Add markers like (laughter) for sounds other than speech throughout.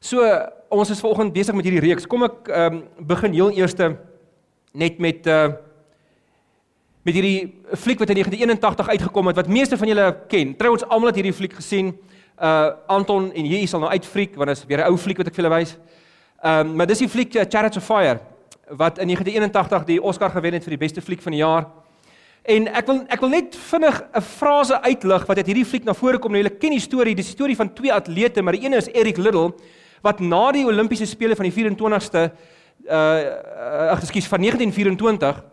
So ons is vanoggend besig met hierdie reeks. Kom ek ehm um, begin heel eerste net met uh met hierdie fliek wat in 1981 uitgekom het wat meeste van julle ken. Trouwens almal het hierdie fliek gesien. Uh Anton en jy sal nou uitfriek want dit is weer 'n ou fliek wat ek vir julle wys. Ehm um, maar dis die fliek uh, Chariots of Fire wat in 1981 die Oscar gewen het vir die beste fliek van die jaar. En ek wil ek wil net vinnig 'n frase uitlig wat uit hierdie fliek na vore kom. Nou julle ken die storie, dis die storie van twee atlete, maar die een is Eric Liddell wat na die Olimpiese spele van die 24ste uh uh ekskuus van 1924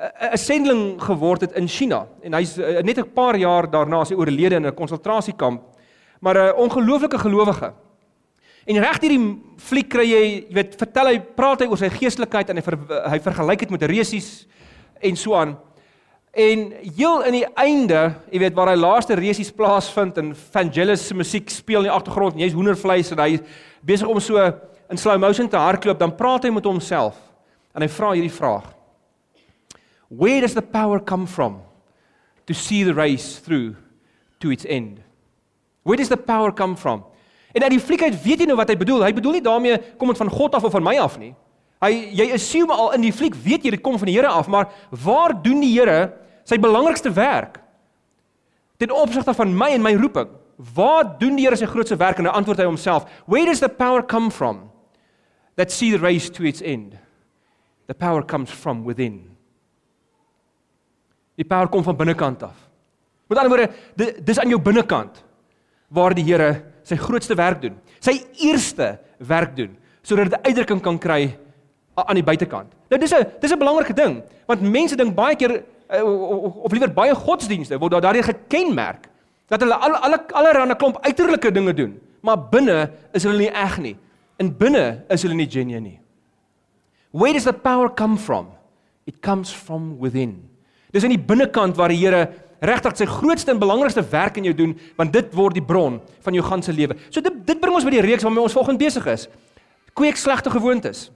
'n sendeling geword het in China en hy's uh, net 'n paar jaar daarna as hy oorlede in 'n konsentrasiekamp maar 'n uh, ongelooflike gelowige. En reg hierdie fliek kry jy, jy weet, vertel hy, praat hy oor sy geestelikheid en hy ver, hy vergelyk dit met resies en so aan. En heel in die einde, jy weet waar hy laaste resies plaasvind en Vangelis se musiek speel in die agtergrond en jy's hoendervleis en hy besig om so in slow motion te hardloop, dan praat hy met homself en hy vra hierdie vraag. Where does the power come from to see the race through to its end? Where does the power come from? En uit die fliek uit weet jy nou wat hy bedoel. Hy bedoel nie daarmee kom dit van God af of van my af nie. Hy jy assume al in die fliek weet jy dit kom van die Here af, maar waar doen die Here sy belangrikste werk? Ten opsigte van my en my roeping. Waar doen die Here sy grootste werk en hy antwoord hy homself, "Where does the power come from that see the race to its end?" The power comes from within. Die power kom van binnekant af. Met ander woorde, dis aan jou binnekant waar die Here sy grootste werk doen. Sy eerste werk doen sodat dit uitdrukking kan kry aan die buitekant. Nou dis 'n dis 'n belangrike ding want mense dink baie keer of liewer baie godsdienste word daar daardie gekenmerk dat hulle al alle allerlei klomp uiterlike dinge doen, maar binne is hulle nie eg nie. In binne is hulle nie genuine nie. Where does the power come from? It comes from within. Dis in die binnekant waar die Here regtig sy grootste en belangrikste werk in jou doen, want dit word die bron van jou ganse lewe. So dit dit bring ons by die reeks waarmee ons volgende besig is. Kweek slegte gewoontes.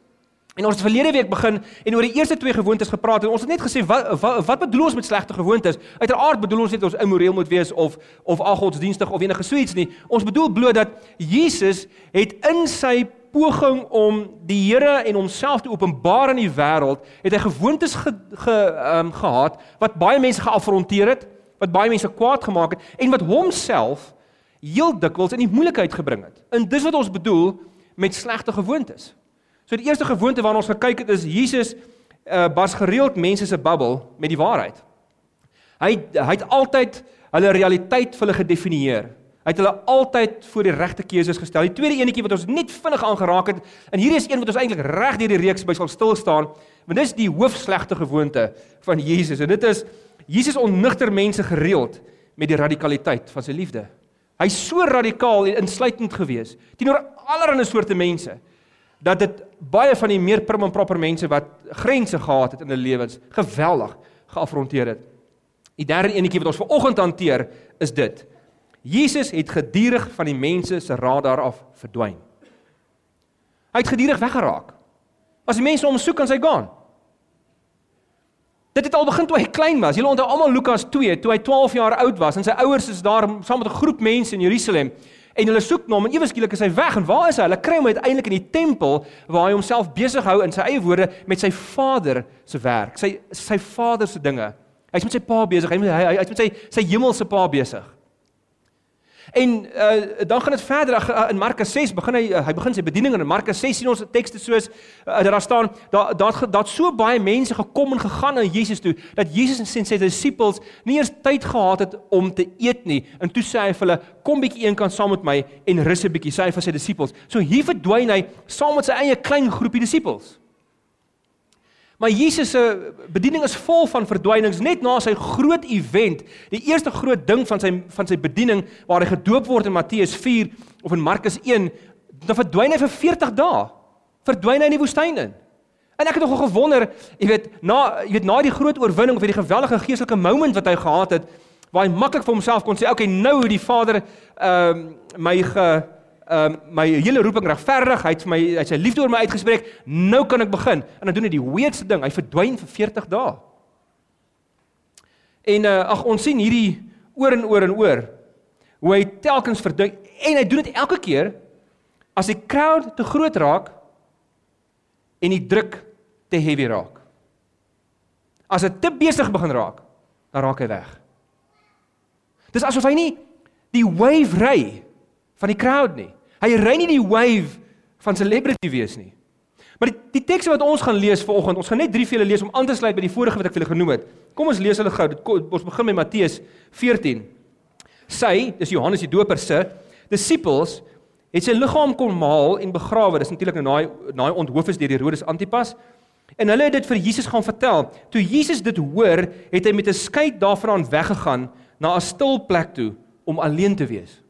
En ons het verlede week begin en oor die eerste twee gewoontes gepraat en ons het net gesê wat wat, wat bedoel ons met slegte gewoontes? Uiteraard bedoel ons nie ons immoreel moet wees of of agodsdienstig of enige so iets nie. Ons bedoel bloot dat Jesus het in sy poging om die Here en homself te openbaar in die wêreld, het hy gewoontes ge, ge um, gehad wat baie mense geafronteer het, wat baie mense kwaad gemaak het en wat homself heel dikwels in die moeilikheid gebring het. En dis wat ons bedoel met slegte gewoontes. So die eerste gewoonte waarna ons gekyk het is Jesus uh bas gereeld mense se babbel met die waarheid. Hy hy het altyd hulle realiteit vir hulle gedefinieer. Hy het hulle altyd voor die regte keuses gestel. Die tweede enetjie wat ons net vinnig aangeraak het en hierdie is een wat ons eintlik reg deur die reeks by sal stil staan, want dis die hoofslegte gewoonte van Jesus en dit is Jesus onnigter mense gereeld met die radikaliteit van sy liefde. Hy's so radikaal en insluitend geweest teenoor allerlei soorte mense dat dit baie van die meer prim en proper mense wat grense gehad het in hulle lewens geweldig geafronteer het. Die derde enetjie wat ons vanoggend hanteer is dit. Jesus het gedurig van die mense se radar af verdwyn. Hy het gedurig weggeraak. As die mense hom soek, kan hy gaan. Dit het al begin toe hy klein was. Julle onthou almal Lukas 2, toe hy 12 jaar oud was en sy ouers is daar saam met 'n groep mense in Jerusalem en hulle soek na hom en ewe skielik is hy weg en waar is hy? Hulle kry hom uiteindelik in die tempel waar hy homself besig hou in sy eie woorde met sy vader se werk, sy sy vader se dinge. Hy's met sy pa besig, hy hy hy's met sy sy hemelse pa besig. En uh, dan gaan dit verder. Uh, in Markus 6 begin hy uh, hy begin sy bediening en in Markus 6 sien ons tekste soos uh, daar staan daar daar daar so baie mense gekom en gegaan na Jesus toe dat Jesus en sy disippels nie eers tyd gehad het om te eet nie. En toe sê hy vir hulle kom bietjie eenkant saam met my en rus 'n bietjie sê hy vir sy disippels. So hier verdwyn hy saam met sy eie klein groepie disippels Maar Jesus se bediening is vol van verdwynings net na sy groot event, die eerste groot ding van sy van sy bediening waar hy gedoop word in Matteus 4 of in Markus 1, dan verdwyn hy vir 40 dae. Verdwyn hy in die woestyn in. En ek het nogal gewonder, jy weet, na jy weet na die groot oorwinning of hierdie geweldige geestelike moment wat hy gehad het, waar hy maklik vir homself kon sê, "Oké, okay, nou het die Vader ehm um, my ge um, my hele roeping regverdig, hy het vir my hy het sy liefde oor my uitgespreek. Nou kan ek begin. En dan doen hy die weirdste ding. Hy verdwyn vir 40 dae. En uh, ag ons sien hierdie oor en oor en oor hoe hy telkens verdwyn en hy doen dit elke keer As die crowd te groot raak en die druk te heavy raak. As dit te besig begin raak, dan raak hy weg. Dis asof hy nie die wave ry van die crowd nie. Hy ry nie die wave van celebrity wees nie. Maar die, die teks wat ons gaan lees vanoggend, ons gaan net drie vir julle lees om aan te sluit by die vorige wat ek vir julle genoem het. Kom ons lees hulle gou. Ons begin met Matteus 14. Sy, dis Johannes die Doper se disippels het sy liggaam kom maal en begrawe. Dis natuurlik nou daai daai onthoof is deur Herodes Antipas. En hulle het dit vir Jesus gaan vertel. Toe Jesus dit hoor, het hy met 'n skei daarvan weggegaan na 'n stil plek toe om alleen te wees.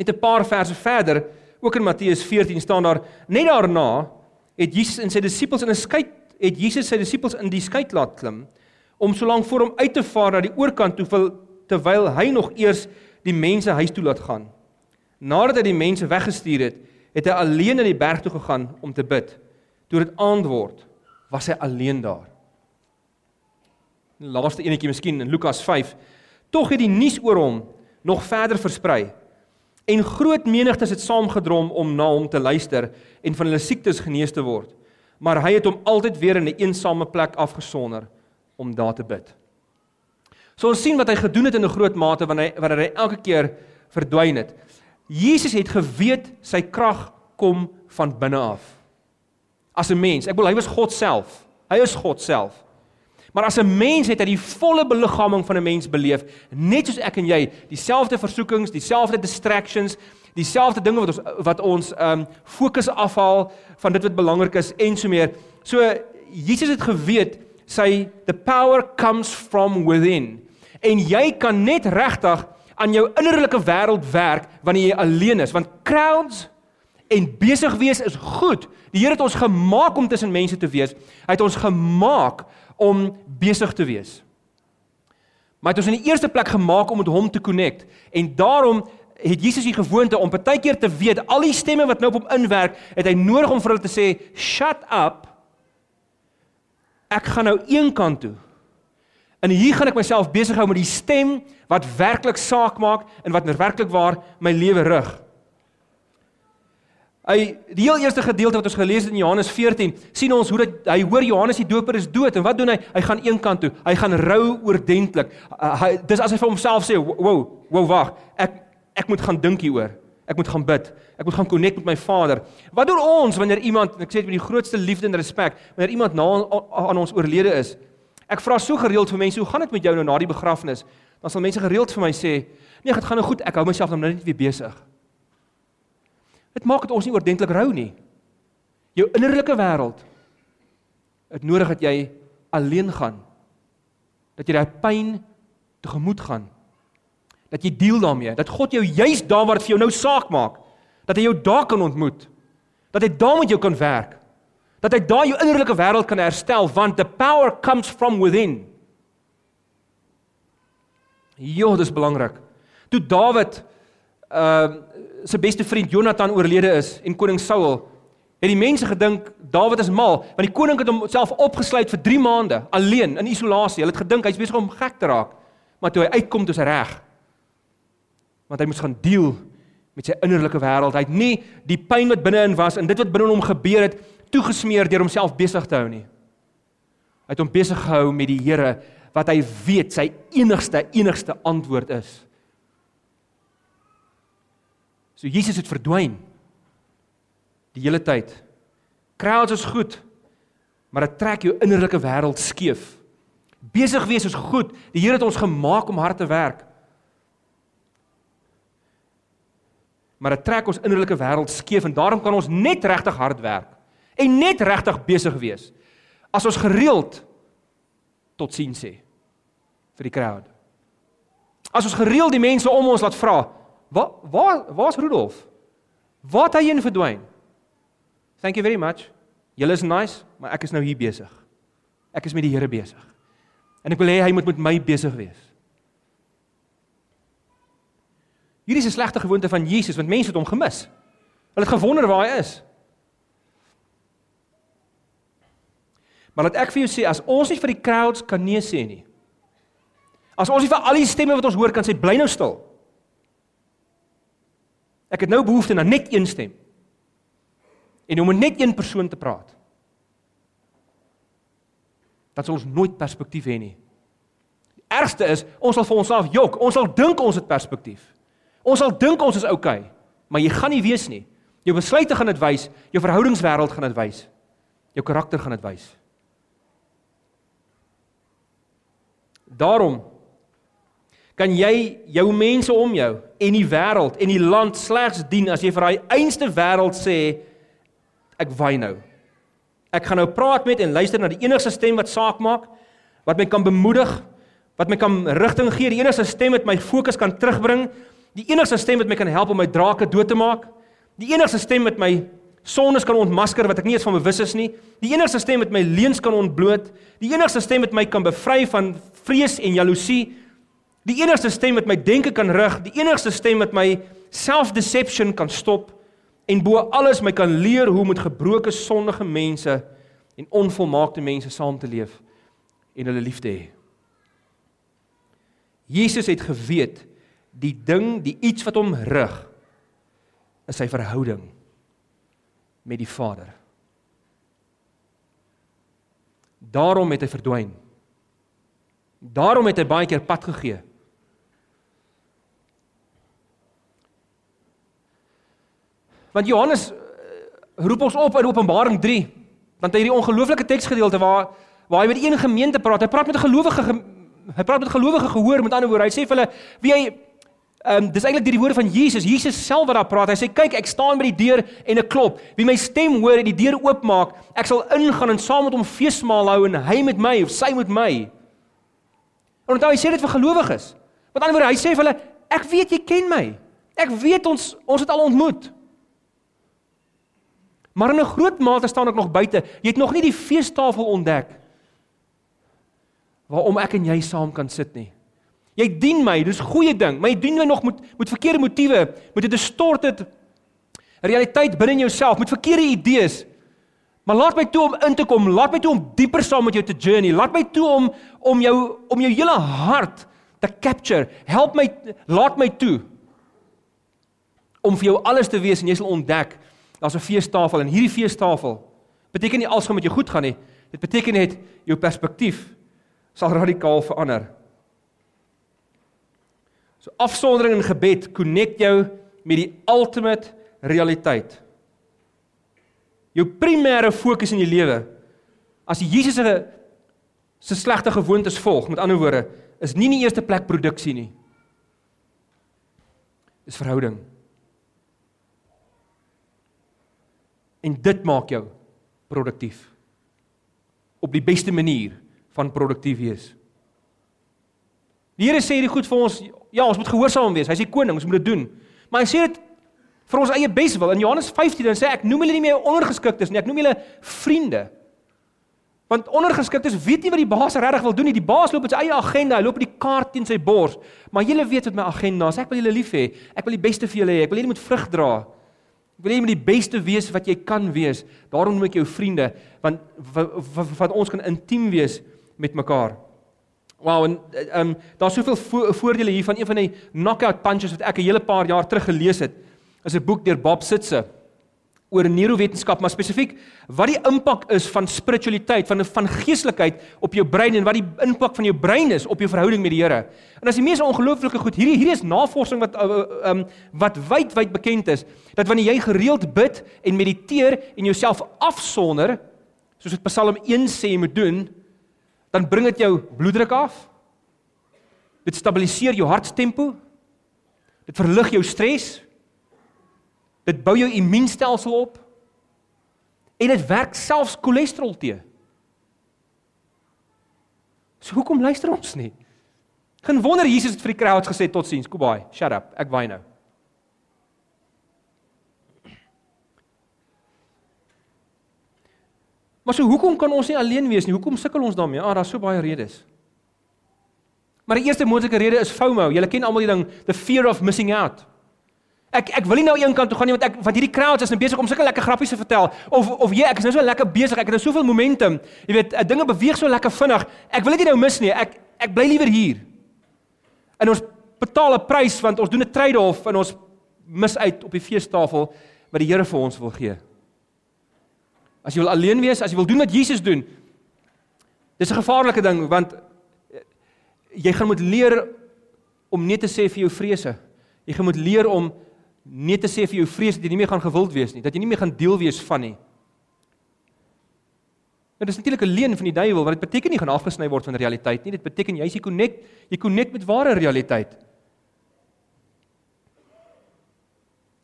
Net 'n paar verse verder, ook in Matteus 14 staan daar, net daarna het Jesus en sy disippels in 'n skei het Jesus sy disippels in die skei laat klim om solank voor hom uit te vaar na die oorkant toe terwyl hy nog eers die mense huis toe laat gaan. Nadat hy die mense weggestuur het, het hy alleen na die berg toe gegaan om te bid. Toe dit aand word, was hy alleen daar. Die laaste enetjie miskien in Lukas 5 Tog het die nuus oor hom nog verder versprei en groot menigtes het saamgedrom om na hom te luister en van hulle siektes genees te word. Maar hy het hom altyd weer in 'n een eensame plek afgesonder om daar te bid. So ons sien wat hy gedoen het in 'n groot mate wanneer hy wanneer hy elke keer verdwyn het. Jesus het geweet sy krag kom van binne af. As 'n mens, ek bedoel hy was God self. Hy is God self. Maar as 'n mens het hy die volle beliggaaming van 'n mens beleef, net soos ek en jy, dieselfde versoekings, dieselfde distractions, dieselfde dinge wat ons wat ons ehm um, fokus afhaal van dit wat belangrik is en so meer. So Jesus het geweet sy the power comes from within. En jy kan net regtig aan jou innerlike wêreld werk wanneer jy alleen is, want crowds en besig wees is goed. Die Here het ons gemaak om tussen mense te wees. Hy het ons gemaak om besig te wees. Maar dit is in die eerste plek gemaak om met hom te connect en daarom het Jesus die gewoonte om partykeer te weet al die stemme wat nou op hom inwerk, het hy nodig om vir hulle te sê shut up. Ek gaan nou een kant toe. En hier gaan ek myself besig hou met die stem wat werklik saak maak en wat werklik waar my lewe rig. Hy die heel eerste gedeelte wat ons gelees het in Johannes 14, sien ons hoe dat hy hoor Johannes die Doper is dood en wat doen hy? Hy gaan een kant toe. Hy gaan rou oordentlik. Uh, hy dis as hy vir homself sê, "Wow, wow, wag. Ek ek moet gaan dink hieroor. Ek moet gaan bid. Ek moet gaan connect met my Vader." Wat doen ons wanneer iemand, ek sê dit met die grootste liefde en respek, wanneer iemand na aan ons oorlede is? Ek vra so gereeld vir mense, "Hoe gaan dit met jou nou na die begrafnis?" Dan sal mense gereeld vir my sê, "Nee, dit gaan nou goed. Ek hou myself nou net weer besig." Dit maak dit ons nie oordentlik rou nie. Jou innerlike wêreld het nodig dat jy alleen gaan. Dat jy daai pyn tegemoet gaan. Dat jy deel daarmee, dat God jou juis daar waar dit vir jou nou saak maak, dat hy jou daar kan ontmoet. Dat hy daar met jou kan werk. Dat hy daar jou innerlike wêreld kan herstel want the power comes from within. Jo, dis belangrik. Toe Dawid ehm uh, se beste vriend Jonathan oorlede is en koning Saul, het die mense gedink Dawid is mal, want die koning het homself opgesluit vir 3 maande alleen in isolasie. Hulle het gedink hy's besig om gek te raak. Maar toe hy uitkom, toe is hy reg. Want hy moes gaan deel met sy innerlike wêreld. Hy het nie die pyn wat binne-in was en dit wat binne hom gebeur het, toegesmeer deur homself besig te hou nie. Hy het hom besig gehou met die Here wat hy weet sy enigste enigste antwoord is. So Jesus het verdwyn die hele tyd. Crowds is goed, maar dit trek jou innerlike wêreld skeef. Besig wees is goed. Die Here het ons gemaak om hard te werk. Maar dit trek ons innerlike wêreld skeef en daarom kan ons net regtig hard werk en net regtig besig wees as ons gereeld tot sien sê vir die crowd. As ons gereeld die mense om ons laat vra, Waar waar waar's Rudolf? Waar het hy verdwyn? Thank you very much. Julle is nice, maar ek is nou hier besig. Ek is met die Here besig. En ek wil hê hy moet met my besig wees. Hierdie is 'n slegte gewoonte van Jesus want mense het hom gemis. Hulle het gewonder waar hy is. Maar laat ek vir jou sê as ons nie vir die crowds kan nee sê nie. As ons nie vir al die stemme wat ons hoor kan sê bly nou stil. Ek het nou behoefte na net een stem. En om met net een persoon te praat. Dat ons nooit perspektief hê nie. Die ergste is, ons sal vir onsself jok. Ons sal dink ons het perspektief. Ons sal dink ons is oukei, okay, maar jy gaan nie wees nie. Jou besluite gaan dit wys, jou verhoudingswêreld gaan dit wys. Jou karakter gaan dit wys. Daarom kan jy jou mense om jou en die wêreld en die land slegs dien as jy vir daai einste wêreld sê ek wy nou. Ek gaan nou praat met en luister na die enigste stem wat saak maak, wat my kan bemoedig, wat my kan rigting gee, die enigste stem wat my fokus kan terugbring, die enigste stem wat my kan help om my drake dood te maak, die enigste stem wat my sondes kan ontmasker wat ek nie eens van bewus is nie, die enigste stem wat my leuns kan ontbloot, die enigste stem wat my kan bevry van vrees en jaloesie, Die enigste stem wat my denke kan rig, die enigste stem wat my self-deception kan stop en bo alles my kan leer hoe om met gebroke sondige mense en onvolmaakte mense saam te leef en hulle lief te hê. Jesus het geweet die ding, die iets wat hom rig is sy verhouding met die Vader. Daarom het hy verdwyn. Daarom het hy baie keer pad gegee. Want Johannes eh, roep ons op in Openbaring 3, want hy hierdie ongelooflike teksgedeelte waar waar hy met een gemeente praat. Hy praat met gelowige hy praat met gelowige gehoor met ander woorde. Hy sê vir hulle wie hy ehm um, dis eintlik deur die woorde van Jesus, Jesus self wat daar praat. Hy sê kyk, ek staan by die deur en ek klop. Wie my stem hoor en die deur oopmaak, ek sal ingaan en saam met hom feesmaal hou en hy met my of sy met my. En onthou hy sê dit vir gelowiges. Met ander woorde, hy sê vir hulle ek weet jy ken my. Ek weet ons ons het al ontmoet. Maar in 'n groot mate staan ek nog buite. Jy het nog nie die feestafel ontdek waarom ek en jy saam kan sit nie. Jy dien my, dis goeie ding, maar jy dien my nog met met verkeerde motiewe, met 'n distorted realiteit binne in jouself, met verkeerde idees. Maar laat my toe om in te kom, laat my toe om dieper saam met jou te journey, laat my toe om om jou om jou hele hart te capture. Help my, laat my toe om vir jou alles te wees en jy sal ontdek Daar's 'n feestafel en hierdie feestafel beteken nie alles gaan met jou goed gaan nie. Dit beteken net jou perspektief sal radikaal verander. So afsondering en gebed connect jou met die ultimate realiteit. Jou primêre fokus in jou lewe as jy Jesus se se slegte gewoontes volg, met ander woorde, is nie in die eerste plek produksie nie. Dis verhouding. En dit maak jou produktief. Op die beste manier van produktief wees. Die Here sê hierdie goed vir ons, ja, ons moet gehoorsaam wees. Hy sê koning, ons moet dit doen. Maar hy sê dit vir ons eie beswil. In Johannes 15 dan sê ek noem hulle nie meer ondergeskiktes nie, ek noem hulle vriende. Want ondergeskiktes weet nie wat die baas regtig wil doen nie. Die baas loop met sy eie agenda, hy loop met die kaart teen sy bors. Maar julle weet wat my agenda is. Ek wil julle lief hê. Ek wil die beste vir julle hê. Ek wil julle moet vrug dra. Ek wil hê jy moet die beste wees wat jy kan wees. Daarom noem ek jou vriende want wat ons kan intiem wees met mekaar. Wow, en ehm um, daar's soveel vo voordele hier van een van die knockout punches wat ek 'n hele paar jaar terug gelees het. Is 'n boek deur Bob Sitze oor neurowetenskap, maar spesifiek wat die impak is van spiritualiteit, van van geestelikheid op jou brein en wat die impak van jou brein is op jou verhouding met die Here. En as die mees ongelooflike goed, hierdie hierdie is navorsing wat um wat wydwyd bekend is, dat wanneer jy gereeld bid en mediteer en jouself afsonder, soos dit Psalm 1 sê jy moet doen, dan bring dit jou bloeddruk af. Dit stabiliseer jou harttempo. Dit verlig jou stres. Dit bou jou immuunstelsel op. En dit werk selfs cholesterol te. So hoekom luister ons nie? Geen wonder Jesus het vir die crowds gesê totsiens, Kobai, shut up, ek waai nou. Maar so hoekom kan ons nie alleen wees nie? Hoekom sukkel ons daarmee? Ah, daar's so baie redes. Maar die eerste moontlike rede is FOMO. Julle ken almal die ding, the fear of missing out. Ek ek wil nie nou een kant toe gaan nie want ek want hierdie crowds is nou besig om sulke lekker grappies te vertel. Of of jy ek is nou so lekker besig ek het nou soveel momentum. Jy weet eh, dinge beweeg so lekker vinnig. Ek wil dit nie nou mis nie. Ek ek bly liewer hier. En ons betaal 'n prys want ons doen 'n trade-off en ons mis uit op die feestafel wat die Here vir ons wil gee. As jy wil alleen wees, as jy wil doen wat Jesus doen, dis 'n gevaarlike ding want jy gaan moet leer om nee te sê vir jou vrese. Jy gaan moet leer om nee te sê vir jou vrees dat jy nie meer gaan gewild wees nie, dat jy nie meer gaan deel wees van nie. Dit is natuurlik 'n leuen van die duiwel want dit beteken nie gaan afgesny word van realiteit nie. Dit beteken jy is jy connect, jy connect met ware realiteit.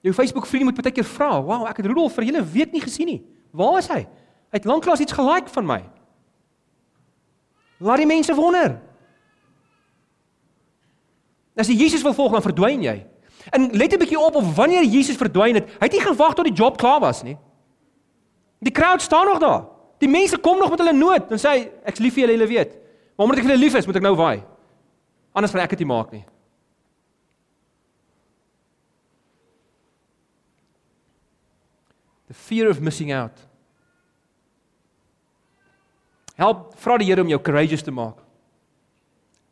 Jou Facebook vriende moet baie keer vra, "Wow, ek het Rudolf vir julle week nie gesien nie. Waar is hy? Hy het lanklaas iets gelike van my." Laat die mense wonder. As jy Jesus wil volg, dan verdwyn jy. En let 'n bietjie op of wanneer Jesus verdwyn het, hy het nie gewag tot die job klaar was nie. Die crowd staan nog daar. Die mense kom nog met hulle nood en sê hy, ek's lief vir julle, julle weet. Maar omdat ek julle lief is, moet ek nou waai. Anders gaan ek dit nie maak nie. The fear of missing out. Help vra die Here om jou courageous te maak.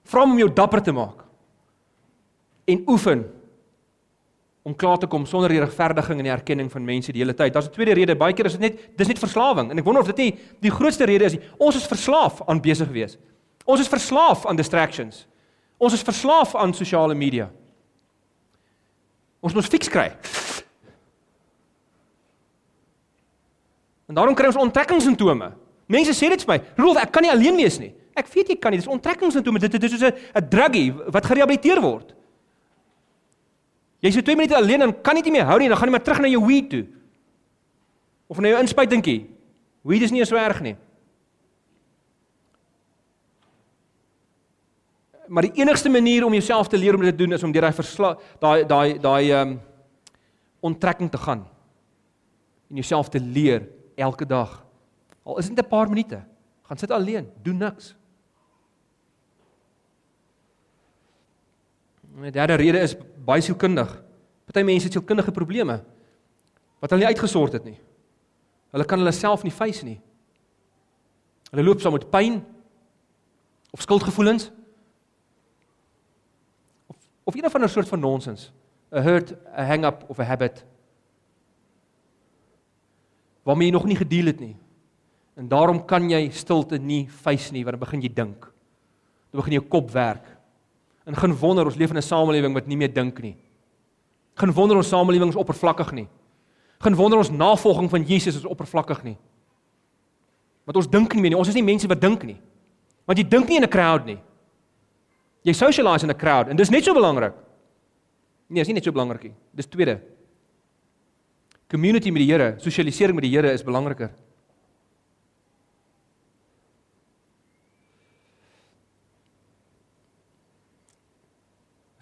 Vra hom om jou dapper te maak. En oefen om klaar te kom sonder die regverdiging en die erkenning van mense die hele tyd. Daar's 'n tweede rede, baie keer is dit net dis net verslawing en ek wonder of dit nie die grootste rede is nie. Ons is verslaaf aan besig wees. Ons is verslaaf aan distractions. Ons is verslaaf aan sosiale media. Ons moet fiks kry. En daarom kry ons onttrekkingssimptome. Mense sê dit vir my, "Rolf, ek kan nie alleen wees nie." Ek weet jy kan nie, dis onttrekkingssimptome. Dit is soos 'n druggie wat gerehabiliteer word. Jy is so 2 minute alleen en kan nie meer hou nie, dan gaan jy maar terug na jou weed toe. Of na jou inspuitingkie. Weed is nie so erg nie. Maar die enigste manier om jouself te leer om dit te doen is om deur daai versla daai daai daai ehm um, onttrekking te gaan. En jouself te leer elke dag. Al is dit 'n paar minute. Gaan sit alleen, doen niks. 'n Derde rede is baie sielkundig. Party mense het sielkundige probleme wat hulle nie uitgesort het nie. Hulle kan hulle self nie face nie. Hulle loop saam met pyn of skuldgevoelens of of enige van 'n soort van nonsens, 'n hurt, 'n hang up of 'n habit waarmee jy nog nie gedeel het nie. En daarom kan jy stilte nie face nie, want dan begin jy dink. Dan begin jou kop werk. En geen wonder ons leef in 'n samelewing wat nie meer dink nie. Geen wonder ons samelewing is oppervlakkig nie. Geen wonder ons navolging van Jesus is oppervlakkig nie. Want ons dink nie meer nie. Ons is nie mense wat dink nie. Want jy dink nie in 'n crowd nie. Jy socialize in 'n crowd en dis net so belangrik. Nee, is nie net so belangrik nie. Dis tweede. Community met die Here, sosialisering met die Here is belangriker.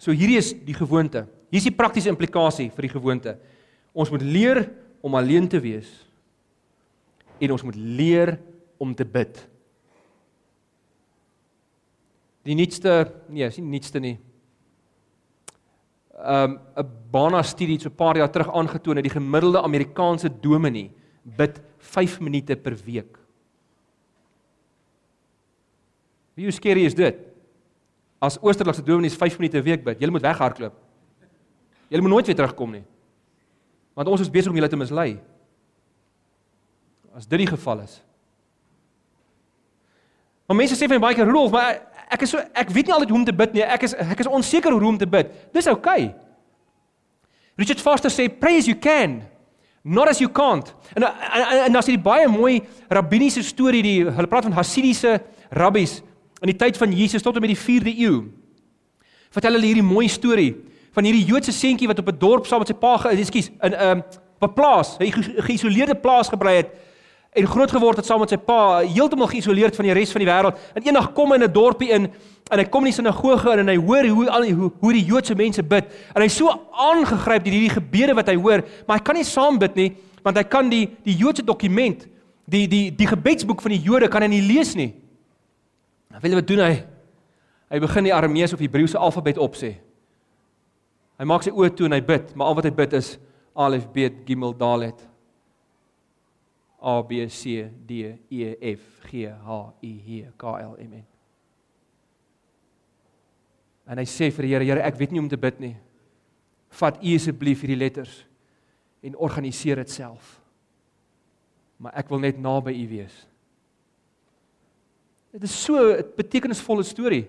So hierdie is die gewoonte. Hier is die praktiese implikasie vir die gewoonte. Ons moet leer om alleen te wees en ons moet leer om te bid. Die nuutste, nee, is nie nuutste nie. Um 'n Bana studie so 'n paar jaar terug aangetoon het die gemiddelde Amerikaanse dominee bid 5 minute per week. Wie skerry is dit? As Oosterlikse dominees 5 minute 'n week bid, julle moet weghardloop. Julle moet nooit weer terugkom nie. Want ons is besig om julle te mislei. As dit die geval is. Maar mense sê vir my baie keer Rudolf, maar ek is so ek weet nie altyd hoe om te bid nie. Ek is ek is onseker hoe om te bid. Dis oukei. Okay. Richard Foster sê pray as you can, not as you can't. En en, en as jy baie mooi rabbiniese storie die hulle praat van Hasidiese rabbies in die tyd van Jesus tot en met die 4de eeu. Vertel hulle hierdie mooi storie van hierdie Joodse seentjie wat op 'n dorp saam met sy pa, ekskuus, in 'n um, op 'n plaas, 'n geïsoleerde plaas gebrei het en groot geword het saam met sy pa, heeltemal geïsoleerd van die res van die wêreld. En eendag kom hy in 'n dorpie in en hy kom in die sinagoge in en hy hoor hoe al hoe, hoe die Joodse mense bid. En hy so aangegryp deur hierdie gebede wat hy hoor, maar hy kan nie saam bid nie, want hy kan die die Joodse dokument, die die die gebedsboek van die Jode kan hy nie lees nie. Nou wil wat doen hy? Hy begin die Arameese of Hebreëse alfabet opsê. Hy maak sy oë toe en hy bid, maar al wat hy bid is Alef Bet Gimel Dalet A B C D E F G H I J K L M N. En hy sê vir die Here, Here, ek weet nie hoe om te bid nie. vat u asseblief hierdie letters en organiseer dit self. Maar ek wil net naby u wees. Dit is so 'n betekenisvolle storie.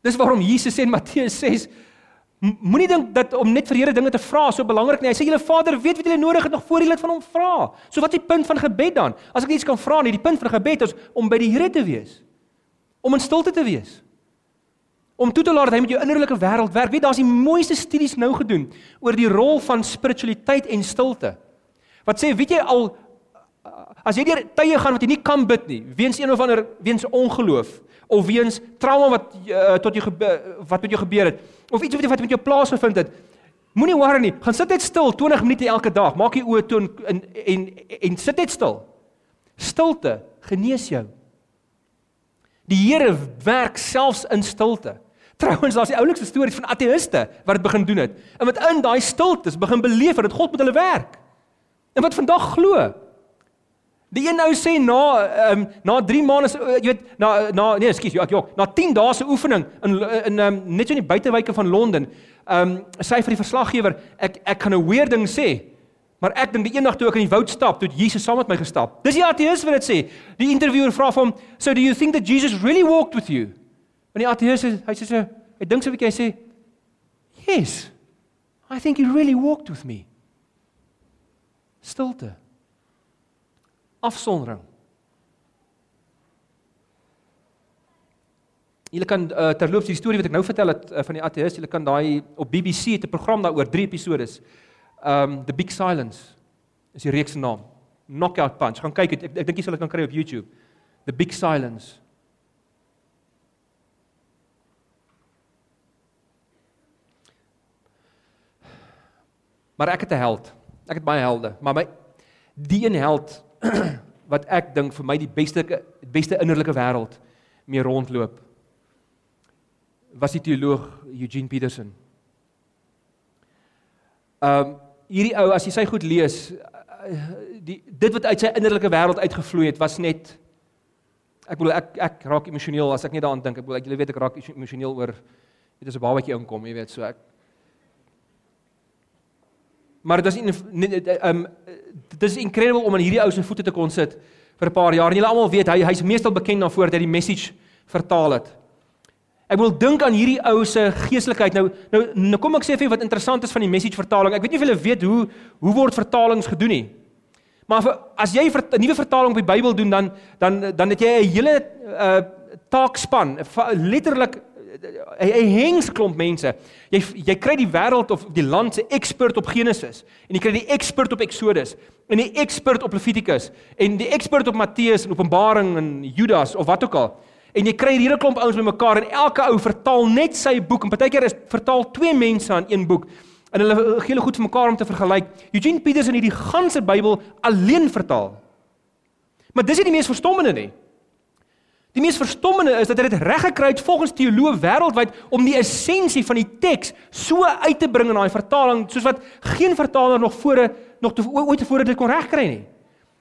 Dis waarom Jesus sê in Matteus 6 Moenie dink dat om net vir Here dinge te vra so belangrik nie. Hy sê julle Vader weet wat julle nodig het nog voor julle dit van hom vra. So wat is die punt van gebed dan? As ek iets kan vra nie, die punt van gebed is om by die Here te wees. Om in stilte te wees om toe te laat dat hy met jou innerlike wêreld werk. Weet, daar's die mooiste studies nou gedoen oor die rol van spiritualiteit en stilte. Wat sê, weet jy al as jy deur tye gaan wat jy nie kan bid nie, weens een of ander weens ongeloof of weens trauma wat uh, tot jou wat met jou gebeur het of iets wat met jou plaas gevind het, moenie worry nie. Gaan sit net stil 20 minute elke dag. Maak jy oë toe en en en sit net stil. Stilte genees jou. Die Here werk selfs in stilte. Trouwens, daar's die oulikste stories van ateïste wat dit begin doen het. En wat in daai stiltes begin beleef dat God met hulle werk. En wat vandag glo. Die een nou sê na ehm um, na 3 maande uh, jy weet na na nee, ekskuus, ek jok, na 10 dae se oefening in in um, net so in die buitewyke van Londen. Ehm um, sê vir die verslaggewer, ek ek gaan 'n weer ding sê. Maar ek dink die eendag toe ek in die woud stap, toe Jesus saam met my gestap. Dis die ateïs wat dit sê. Die interviewer vra vir hom, "So do you think that Jesus really walked with you?" En die ateïs hy sê so, hy dink so 'n bietjie hy sê, "Yes. I think he really walked with me." Stilte. Afsondering. Julle kan uh, terloops die storie wat ek nou vertel het uh, van die ateïs, julle kan daai op BBC het 'n program daaroor, 3 episode. Um The Big Silence is die reeks se naam. Knockout Punch. Gaan kyk, ek ek, ek dink jy sal dit kan kry op YouTube. The Big Silence. Maar ek het 'n held. Ek het baie helde, maar my die een held (clears throat) wat ek dink vir my die beste beste innerlike wêreld mee rondloop was die teoloog Eugene Peterson. Um hierdie ou as jy sy goed lees die dit wat uit sy innerlike wêreld uitgevloei het was net ek bedoel ek ek raak emosioneel as ek net daaraan dink. Ek bedoel ek jy weet ek raak emosioneel oor dit is 'n babatjie inkom, jy weet so ek Maar dit is um dit is incredible om aan hierdie ou se voete te kon sit vir 'n paar jaar. En julle almal weet hy hy's meestal bekend daarvoor dat hy die message vertaal het. Ek wil dink aan hierdie ou se geestelikheid. Nou nou nou kom ek sê vir wat interessant is van die message vertaling. Ek weet nie of julle weet hoe hoe word vertalings gedoen nie. Maar vir, as jy 'n nuwe vertaling op die Bybel doen dan dan dan het jy 'n hele uh taakspan, letterlik hy, hy hengs klomp mense. Jy jy kry die wêreld of die land se ekspert op Genesis en jy kry die ekspert op Exodus en die ekspert op Levitikus en die ekspert op Matteus en Openbaring en Judas of wat ook al. En jy kry hierdie klomp ouens bymekaar en elke ou vertaal net sy boek en partykeer is vertaal twee mense aan een boek en hulle gee hulle goed vir mekaar om te vergelyk. Eugene Peterson het die ganse Bybel alleen vertaal. Maar dis nie die mees verstommende nie. Die mees verstommende is dat hy dit reg gekry het volgens teoloë wêreldwyd om die essensie van die teks so uit te bring in daai vertaling soos wat geen vertaler nog voor nog te, ooit tevore dit kon regkry nie.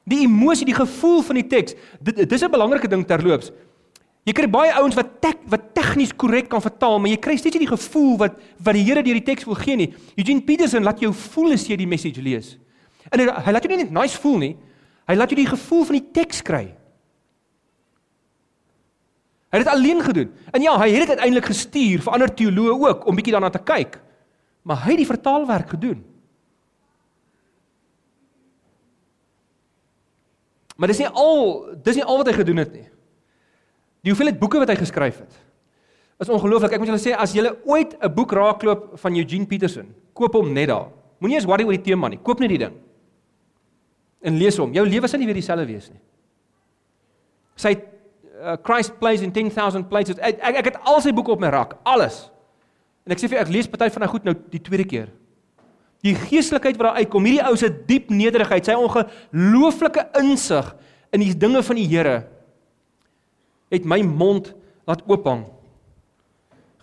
Die emosie, die gevoel van die teks, dit dis 'n belangrike ding terloops. Jy kry baie ouens wat tek, wat tegnies korrek kan vertaal, maar jy kry steeds nie die gevoel wat wat die Here deur die teks wil gee nie. Eugene Peterson laat jou voel as jy die message lees. En hy, hy laat jou nie net nice voel nie. Hy laat jou die gevoel van die teks kry. Hy het dit alleen gedoen. En ja, hy het dit uiteindelik gestuur vir ander teoloë ook om bietjie daarna te kyk. Maar hy het die vertaalwerk gedoen. Maar dis nie al dis nie al wat hy gedoen het nie. Die hoeveelheid boeke wat hy geskryf het. Is ongelooflik. Ek moet julle sê as jy ooit 'n boek raakloop van Eugene Peterson, koop hom net daar. Moenie eens worry oor die tema nie. Koop net die ding. En lees hom. Jou lewe sal nie weer dieselfde wees nie. Sy uh, Christ plays in 10000 places. Ek, ek ek het al sy boeke op my rak, alles. En ek sê vir ek lees party van hy goed nou die tweede keer. Die geestelikheid wat daar uitkom, hierdie ou se diep nederigheid, sy ongelooflike insig in die dinge van die Here het my mond laat oophang.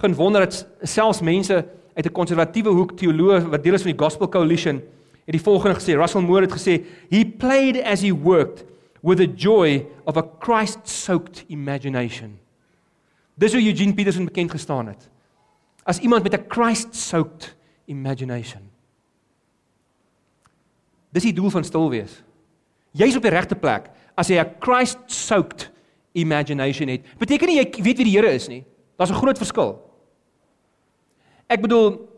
Geen wonder dat selfs mense uit 'n konservatiewe hoek teoloë wat deel is van die Gospel Coalition het die volgende gesê, Russell Moore het gesê, he played as he worked with the joy of a Christ-soaked imagination. Dis hoe Eugene Peterson bekend gestaan het. as iemand met 'n Christ-soaked imagination. Dis die doel van stil wees. Jy's op die regte plek as jy 'n Christ-soaked imagination het. Beteken nie jy weet wie die Here is nie. Daar's 'n groot verskil. Ek bedoel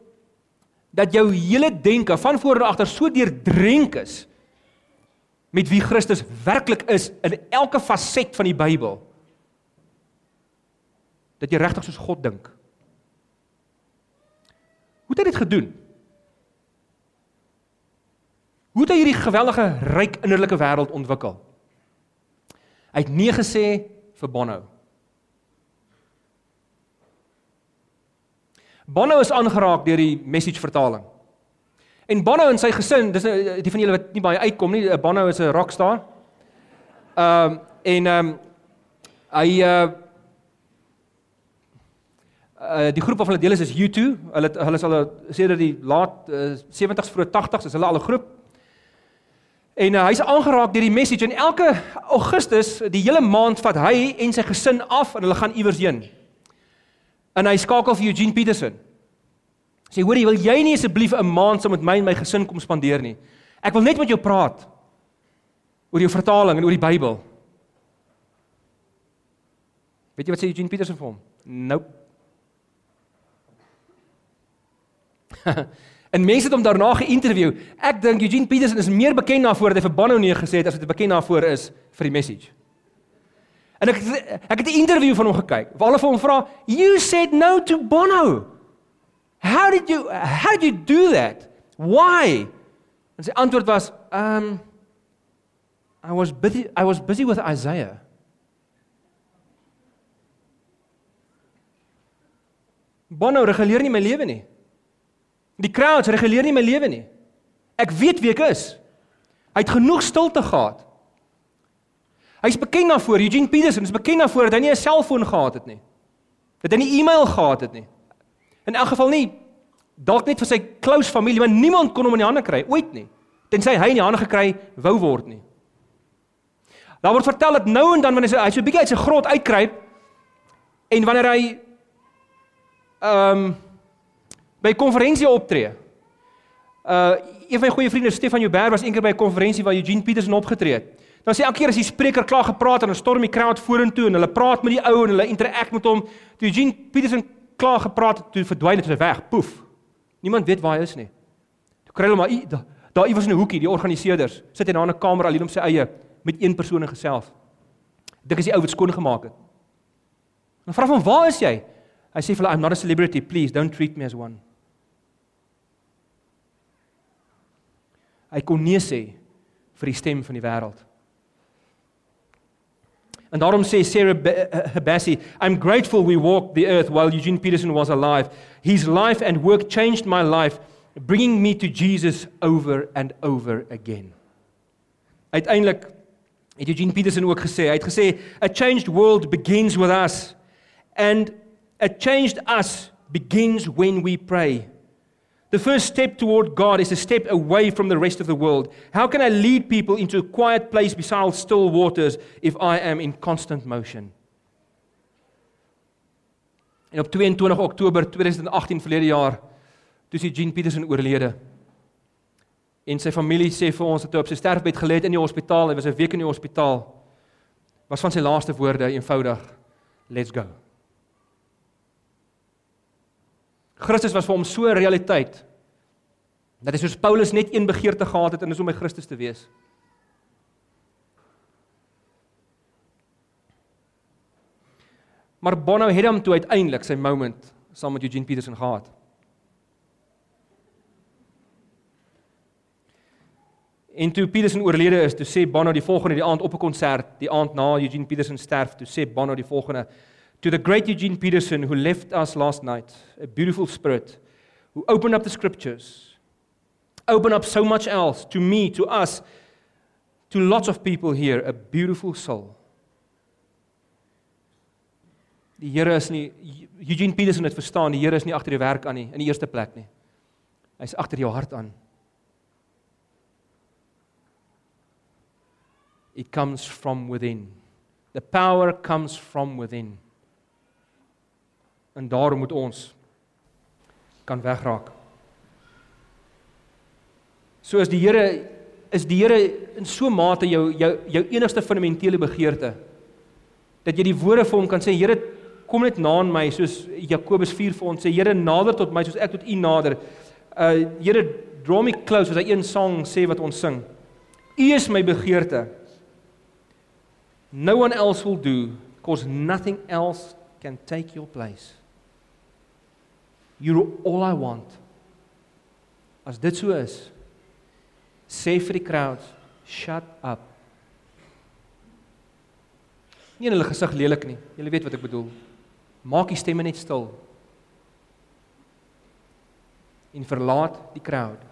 dat jou hele denke van voor na agter so deurdrenk is met wie Christus werklik is in elke faset van die Bybel dat jy regtig soos God dink. Hoe het hy dit gedoen? Hoe het hy hierdie geweldige ryk innerlike wêreld ontwikkel? Hy het nee gesê vir Bono. Bono is aangeraak deur die message vertaling. En Bono en sy gesin, dis nou, die van julle wat nie baie uitkom nie, Bono is 'n rockstar. Ehm um, en ehm um, hy uh uh die groep waarvan hulle deel is is U2. Hulle hulle is al sê dat die laat uh, 70s vroeg 80s is hulle al 'n groep. En uh, hy's aangeraak deur die message en elke Augustus, die hele maand vat hy en sy gesin af en hulle gaan iewers heen. En hy skakel vir Eugene Peterson. Sê hoorie, wil jy nie asseblief 'n maand saam met my en my gesin kom spandeer nie? Ek wil net met jou praat oor jou vertaling en oor die Bybel. Weet jy wat sê Eugene Peterson vir hom? Nope. (laughs) en mense het hom daarna geïnterview. Ek dink Eugene Peterson is meer bekend daarvoor dat hy vir Bono nee gesê het as wat hy bekend daarvoor is vir die message. En ek ek het 'n onderhoud van hom gekyk. Waar hulle vir hom vra, "You said no to Bono. How did you how did you do that? Why?" En sy antwoord was, "Um I was busy I was busy with Isaiah." Bono reguleer nie my lewe nie. Die crowds reguleer nie my lewe nie. Ek weet wie ek is. Hy het genoeg stilte gehad. Hy's bekend daarvoor, Eugene Peterson is bekend daarvoor dat hy nie 'n selfoon gehad het nie. Dat hy nie e-mail gehad het nie. In elk geval nie dalk net vir sy close familie, maar niemand kon hom in die hande kry ooit nie. Tensy hy in die hande gekry wou word nie. Daar word vertel dat nou en dan wanneer hy so 'n bietjie uit sy grot uitkruip en wanneer hy ehm um, by konferensie optree. Uh een van my goeie vriende Stefan Joubert was eendag by 'n konferensie waar Eugene Peterson opgetree het. Dan sê elke keer as die spreker klaar gepraat en 'n storm die crowd vorentoe en hulle praat met die ou en hulle interact met hom, toe Eugene Peterson klaar gepraat het, toe verdwyn dit weg, poef. Niemand weet waar hy is nie. Toe kry hulle maar daar daar iewers in 'n hoekie, die organiseerders, sit hy daar in 'n kamer alleen om sy eie met een persoon in gesels. Dink as die ou wat skoon gemaak het. Dan vra hom, "Waar is jy?" Hy sê vir hulle, "I'm not a celebrity, please don't treat me as one." Hy kon nee sê vir die stem van die wêreld. En daarom sê Sarah Habassi, I'm grateful we walked the earth while Eugene Peterson was alive. His life and work changed my life, bringing me to Jesus over and over again. Uiteindelik het Eugene Peterson ook gesê, hy het gesê a changed world begins with us and a changed us begins when we pray. The first step toward God is a step away from the rest of the world. How can I lead people into a quiet place beside still waters if I am in constant motion? En op 22 Oktober 2018 verlede jaar toe sy Jean Peterson oorlede. En sy familie sê vir ons dat hy op sy sterfbed gelê het in die hospitaal, hy was 'n week in die hospitaal. Was van sy laaste woorde eenvoudig: Let's go. Christus was vir hom so 'n realiteit dat hy soos Paulus net een begeerte gehad het en dis om by Christus te wees. Maar Bono het hom toe uiteindelik sy moment saam met Eugene Peterson gehad. En toe Peterson oorlede is, toe sê Bono die volgende die aand op 'n konsert, die aand na Eugene Peterson sterf, toe sê Bono die volgende: To the great Eugene Peterson who left us last night, a beautiful spirit who opened up the scriptures, opened up so much else to me, to us, to lots of people here, a beautiful soul. Die Here is nie Eugene Peterson het verstaan, die Here is nie agter die werk aan nie in die eerste plek nie. Hy's agter jou hart aan. It comes from within. The power comes from within. En daarom moet ons kan wegraak. So as die Here is die Here in so mate jou jou jou enigste fundamentele begeerte dat jy die woorde vir hom kan sê Here kom net na aan my soos Jakobus 4 vir ons sê Here nader tot my soos ek tot U nader. Uh Here draw me close as hy een sang sê wat ons sing. U is my begeerte. No one else will do because nothing else can take your place. You're all I want. As dit so is, sê vir die crowd, shut up. Nie in hulle gesig lelik nie. Jy weet wat ek bedoel. Maak die stemme net stil. En verlaat die crowd.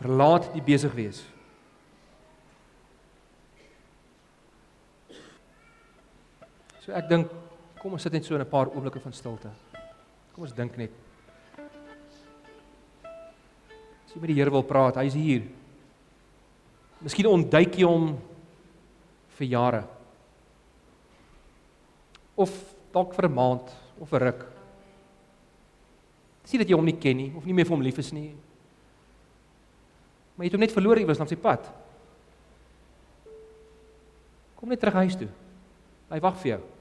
Verlaat die besig wees. So ek dink kom ons sit net so in 'n paar oomblikke van stilte. Kom ons dink net. As jy met die Here wil praat, hy's hier. Miskien ontduik jy hom vir jare. Of dalk vir 'n maand of 'n ruk. Sien dat jy hom nie ken nie of nie meer vir hom lief is nie. Maar jy het hom net verloor iewers op sy pad. Kom net terug huis toe. Hy wag vir jou.